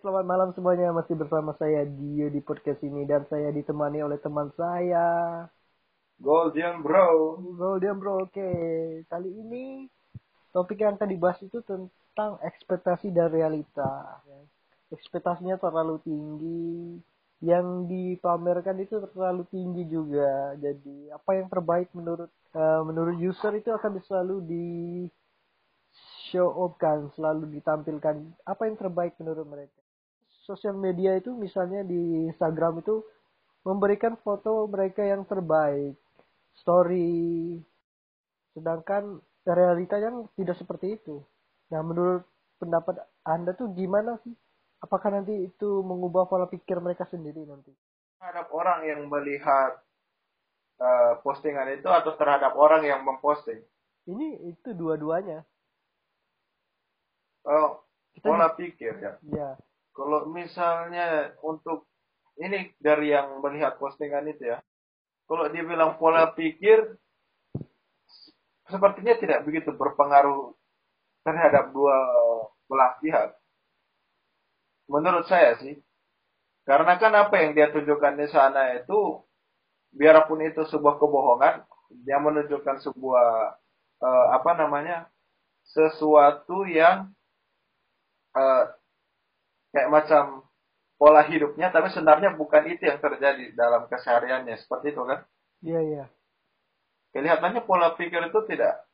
selamat malam semuanya. Masih bersama saya Dio di podcast ini dan saya ditemani oleh teman saya. Golden Bro. Golden Bro, oke. Kali ini topik yang akan dibahas itu tentang ekspektasi dan realita. Ekspektasinya terlalu tinggi, yang dipamerkan itu terlalu tinggi juga. Jadi apa yang terbaik menurut uh, menurut user itu akan selalu di show off kan, selalu ditampilkan apa yang terbaik menurut mereka. Sosial media itu misalnya di Instagram itu memberikan foto mereka yang terbaik, story. Sedangkan realitanya tidak seperti itu. Nah, menurut pendapat Anda tuh gimana sih? Apakah nanti itu mengubah pola pikir mereka sendiri nanti? Terhadap orang yang melihat uh, postingan itu atau terhadap orang yang memposting? Ini itu dua-duanya. Oh, pola pikir ya. Iya. Kalau misalnya untuk ini dari yang melihat postingan itu ya. Kalau dia bilang pola pikir sepertinya tidak begitu berpengaruh terhadap dua belah pihak. Menurut saya sih. Karena kan apa yang dia tunjukkan di sana itu biarpun itu sebuah kebohongan, dia menunjukkan sebuah uh, apa namanya? sesuatu yang uh, kayak macam pola hidupnya tapi sebenarnya bukan itu yang terjadi dalam kesehariannya. Seperti itu kan? Iya iya. Kelihatannya pola pikir itu tidak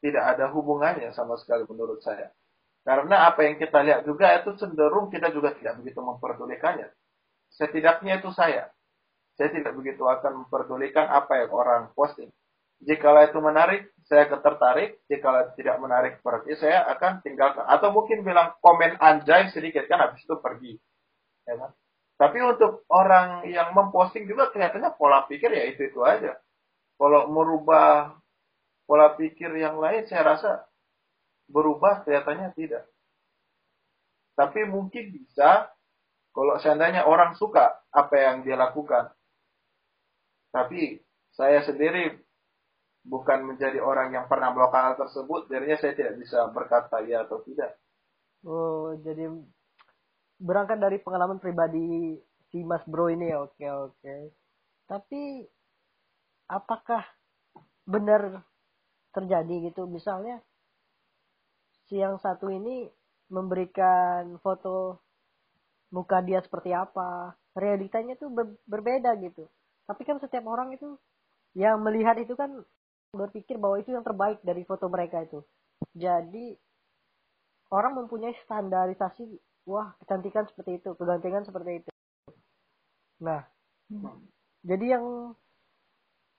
tidak ada hubungannya sama sekali menurut saya. Karena apa yang kita lihat juga itu cenderung kita juga tidak begitu memperdulikannya. Setidaknya itu saya. Saya tidak begitu akan memperdulikan apa yang orang posting jika itu menarik, saya tertarik. Jika tidak menarik, berarti saya akan tinggalkan. Atau mungkin bilang komen anjay sedikit, kan habis itu pergi. Ya kan? Tapi untuk orang yang memposting juga kelihatannya pola pikir ya itu-itu aja. Kalau merubah pola pikir yang lain, saya rasa berubah kelihatannya tidak. Tapi mungkin bisa kalau seandainya orang suka apa yang dia lakukan. Tapi saya sendiri bukan menjadi orang yang pernah melakukan hal tersebut, jadinya saya tidak bisa berkata ya atau tidak. Oh, jadi berangkat dari pengalaman pribadi si Mas Bro ini ya, oke oke. Tapi apakah benar terjadi gitu? Misalnya si yang satu ini memberikan foto muka dia seperti apa, realitanya tuh ber berbeda gitu. Tapi kan setiap orang itu yang melihat itu kan berpikir bahwa itu yang terbaik dari foto mereka itu. Jadi orang mempunyai standarisasi, wah kecantikan seperti itu, kegantengan seperti itu. Nah, hmm. jadi yang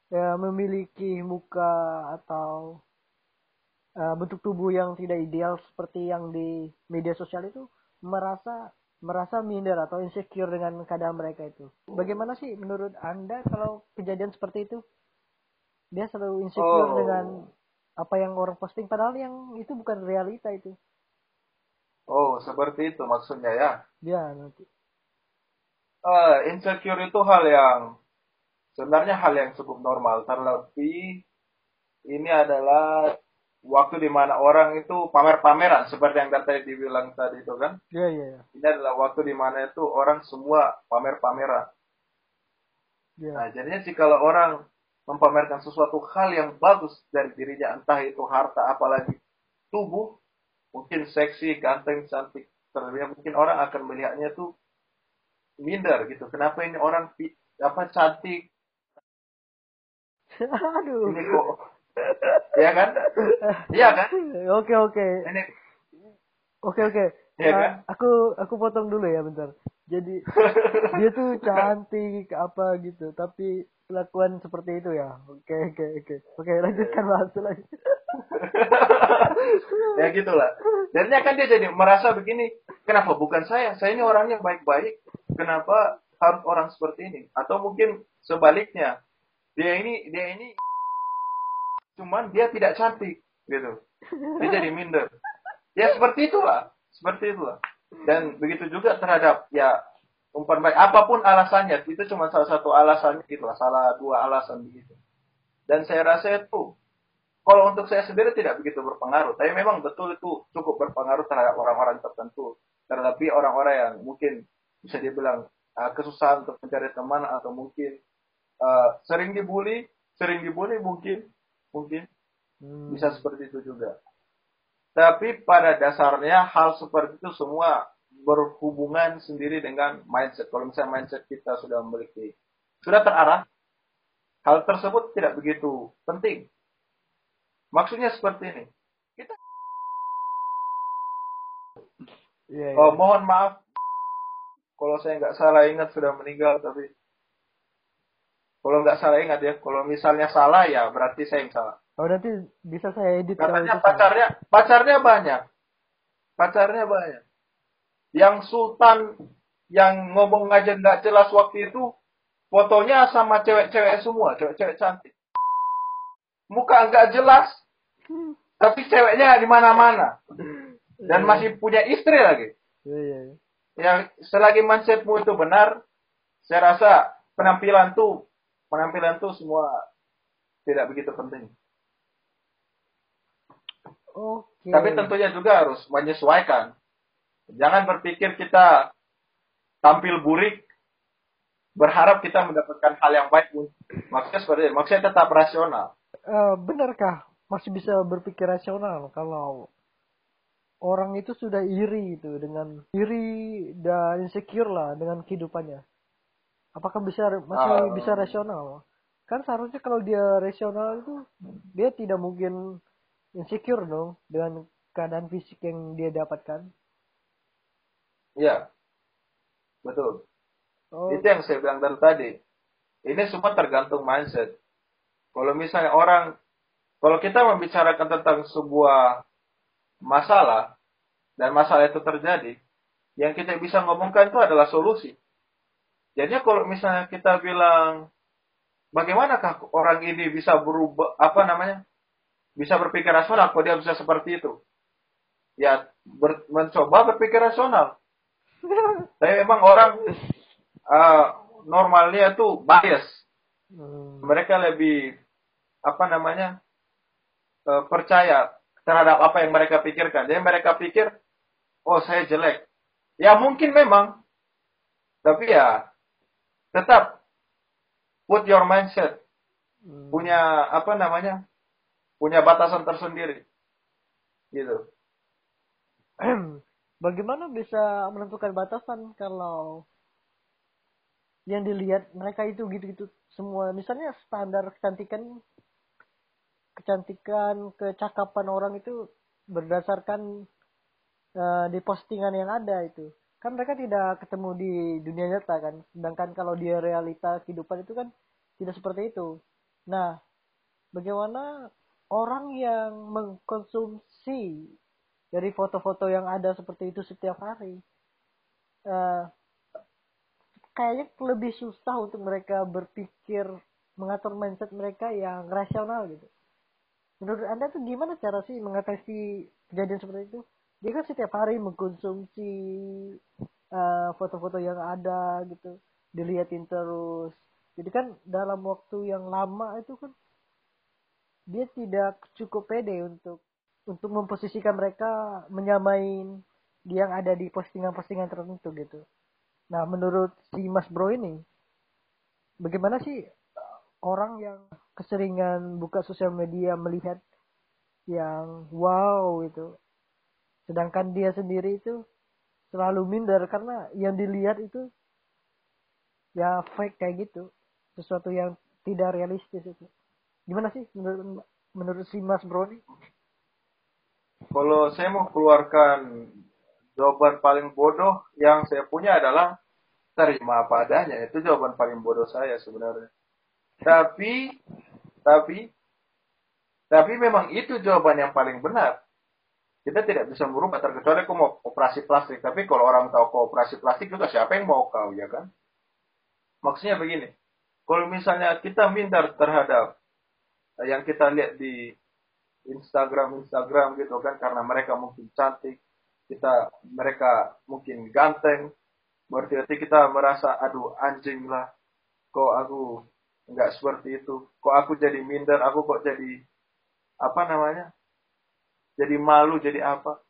ya, memiliki muka atau uh, bentuk tubuh yang tidak ideal seperti yang di media sosial itu merasa merasa minder atau insecure dengan keadaan mereka itu. Bagaimana sih menurut Anda kalau kejadian seperti itu? Dia selalu insecure oh. dengan apa yang orang posting padahal yang itu bukan realita itu oh seperti itu maksudnya ya ya nanti uh, insecure itu hal yang sebenarnya hal yang cukup normal terlebih ini adalah waktu di mana orang itu pamer-pameran seperti yang tadi dibilang tadi itu kan? Iya iya. Ya. Ini adalah waktu di mana itu orang semua pamer-pameran. Ya. Nah jadinya sih kalau orang mempamerkan sesuatu hal yang bagus dari dirinya entah itu harta apalagi tubuh mungkin seksi ganteng cantik. Terlebih mungkin orang akan melihatnya tuh minder gitu. Kenapa ini orang apa cantik? Aduh. Ini kok ya kan? Iya kan? Oke oke. Ini oke oke. Ya kan? aku aku potong dulu ya bentar jadi dia tuh cantik apa gitu. Tapi kelakuan seperti itu ya. Oke oke oke. Oke lanjutkan bahas lagi. Ya gitulah. Jadinya kan dia jadi merasa begini kenapa bukan saya? Saya ini orangnya baik-baik. Kenapa harus orang seperti ini? Atau mungkin sebaliknya dia ini dia ini cuman dia tidak cantik gitu. Dia jadi minder. Ya seperti itulah. Seperti itulah dan begitu juga terhadap ya umpan baik. Apa pun alasannya itu cuma salah satu alasan gitu lah. Salah dua alasan begitu. Dan saya rasa itu kalau untuk saya sendiri tidak begitu berpengaruh. Tapi memang betul itu cukup berpengaruh terhadap orang-orang tertentu. Terlebih orang-orang yang mungkin bisa dibilang uh, kesusahan untuk mencari teman atau mungkin uh, sering dibully, sering dibully mungkin, mungkin hmm. bisa seperti itu juga. Tapi pada dasarnya hal seperti itu semua berhubungan sendiri dengan mindset. Kalau misalnya mindset kita sudah memiliki, sudah terarah, hal tersebut tidak begitu penting. Maksudnya seperti ini. Kita yeah, yeah. Oh, mohon maaf kalau saya nggak salah ingat sudah meninggal tapi kalau nggak salah ingat ya kalau misalnya salah ya berarti saya yang salah oh nanti bisa saya edit katanya pacarnya salah. pacarnya banyak pacarnya banyak yang sultan yang ngomong aja nggak jelas waktu itu fotonya sama cewek-cewek semua cewek-cewek cantik muka nggak jelas tapi ceweknya di mana-mana dan iya. masih punya istri lagi iya, iya, yang selagi mindsetmu itu benar, saya rasa penampilan tuh penampilan tuh semua tidak begitu penting. Okay. Tapi tentunya juga harus menyesuaikan. Jangan berpikir kita tampil burik, berharap kita mendapatkan hal yang baik. Maksudnya seperti itu. Maksudnya tetap rasional. Uh, benarkah masih bisa berpikir rasional kalau orang itu sudah iri itu dengan iri dan insecure lah dengan kehidupannya. Apakah bisa masih uh, bisa rasional? Kan seharusnya kalau dia rasional itu dia tidak mungkin insecure dong dengan keadaan fisik yang dia dapatkan. Iya. Betul. Oh. Itu yang saya bilang dari tadi. Ini semua tergantung mindset. Kalau misalnya orang kalau kita membicarakan tentang sebuah masalah dan masalah itu terjadi, yang kita bisa ngomongkan itu adalah solusi. Jadi kalau misalnya kita bilang bagaimanakah orang ini bisa berubah apa namanya? Bisa berpikir rasional kalau dia bisa seperti itu? Ya ber, mencoba berpikir rasional. Tapi memang orang uh, normalnya itu bias. Hmm. Mereka lebih apa namanya? Uh, percaya terhadap apa yang mereka pikirkan. Jadi mereka pikir, oh saya jelek. Ya mungkin memang, tapi ya tetap put your mindset hmm. punya apa namanya punya batasan tersendiri gitu bagaimana bisa menentukan batasan kalau yang dilihat mereka itu gitu-gitu semua misalnya standar kecantikan kecantikan, kecakapan orang itu berdasarkan uh, di postingan yang ada itu. Kan mereka tidak ketemu di dunia nyata kan. Sedangkan kalau dia realita kehidupan itu kan tidak seperti itu. Nah, bagaimana orang yang mengkonsumsi dari foto-foto yang ada seperti itu setiap hari uh, kayaknya lebih susah untuk mereka berpikir mengatur mindset mereka yang rasional gitu. Menurut anda tuh gimana cara sih mengatasi kejadian seperti itu? Dia kan setiap hari mengkonsumsi uh, foto-foto yang ada gitu dilihatin terus. Jadi kan dalam waktu yang lama itu kan dia tidak cukup pede untuk untuk memposisikan mereka menyamain yang ada di postingan-postingan tertentu gitu. Nah menurut si Mas Bro ini bagaimana sih orang yang keseringan buka sosial media melihat yang wow itu sedangkan dia sendiri itu selalu minder karena yang dilihat itu ya fake kayak gitu sesuatu yang tidak realistis itu gimana sih menurut menurut si Mas Brody kalau saya mau keluarkan jawaban paling bodoh yang saya punya adalah terima apa adanya itu jawaban paling bodoh saya sebenarnya tapi, tapi, tapi memang itu jawaban yang paling benar. Kita tidak bisa merubah terkecuali kau mau operasi plastik. Tapi kalau orang tahu kau operasi plastik juga siapa yang mau kau ya kan? Maksudnya begini. Kalau misalnya kita minder terhadap yang kita lihat di Instagram Instagram gitu kan karena mereka mungkin cantik, kita mereka mungkin ganteng, berarti kita merasa aduh anjing lah, kok aku nggak seperti itu kok aku jadi minder aku kok jadi apa namanya jadi malu jadi apa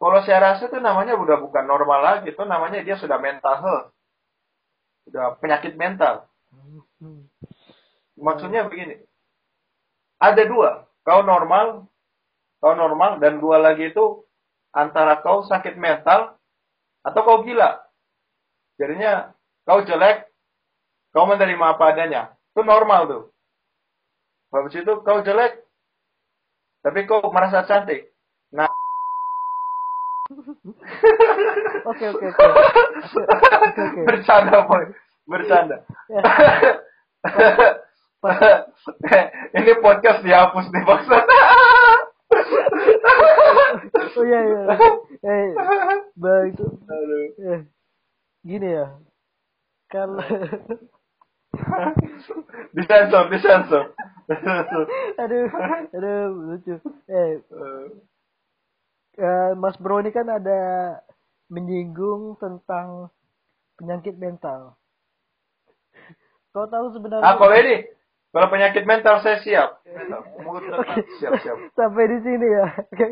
Kalau saya rasa itu namanya udah bukan normal lagi, itu namanya dia sudah mental health. Sudah penyakit mental. Hmm. Maksudnya begini. Ada dua. Kau normal, kau normal, dan dua lagi itu antara kau sakit mental atau kau gila. Jadinya kau jelek, kau menerima apa adanya. Itu normal tuh. Habis itu kau jelek, tapi kau merasa cantik. Nah, Oke oke oke. Bercanda boy, bercanda. Ya. Ini podcast dihapus nih maksud. Oh iya iya. Eh, bang itu eh, gini ya. Kalau Disensor, disensor. aduh aduh lucu. Eh, eh, Mas Bro ini kan ada menyinggung tentang penyakit mental. Kau tahu sebenarnya Ah, ini, kalau penyakit mental saya siap. Mental. Mulut siap siap. Sampai di sini ya. Okay.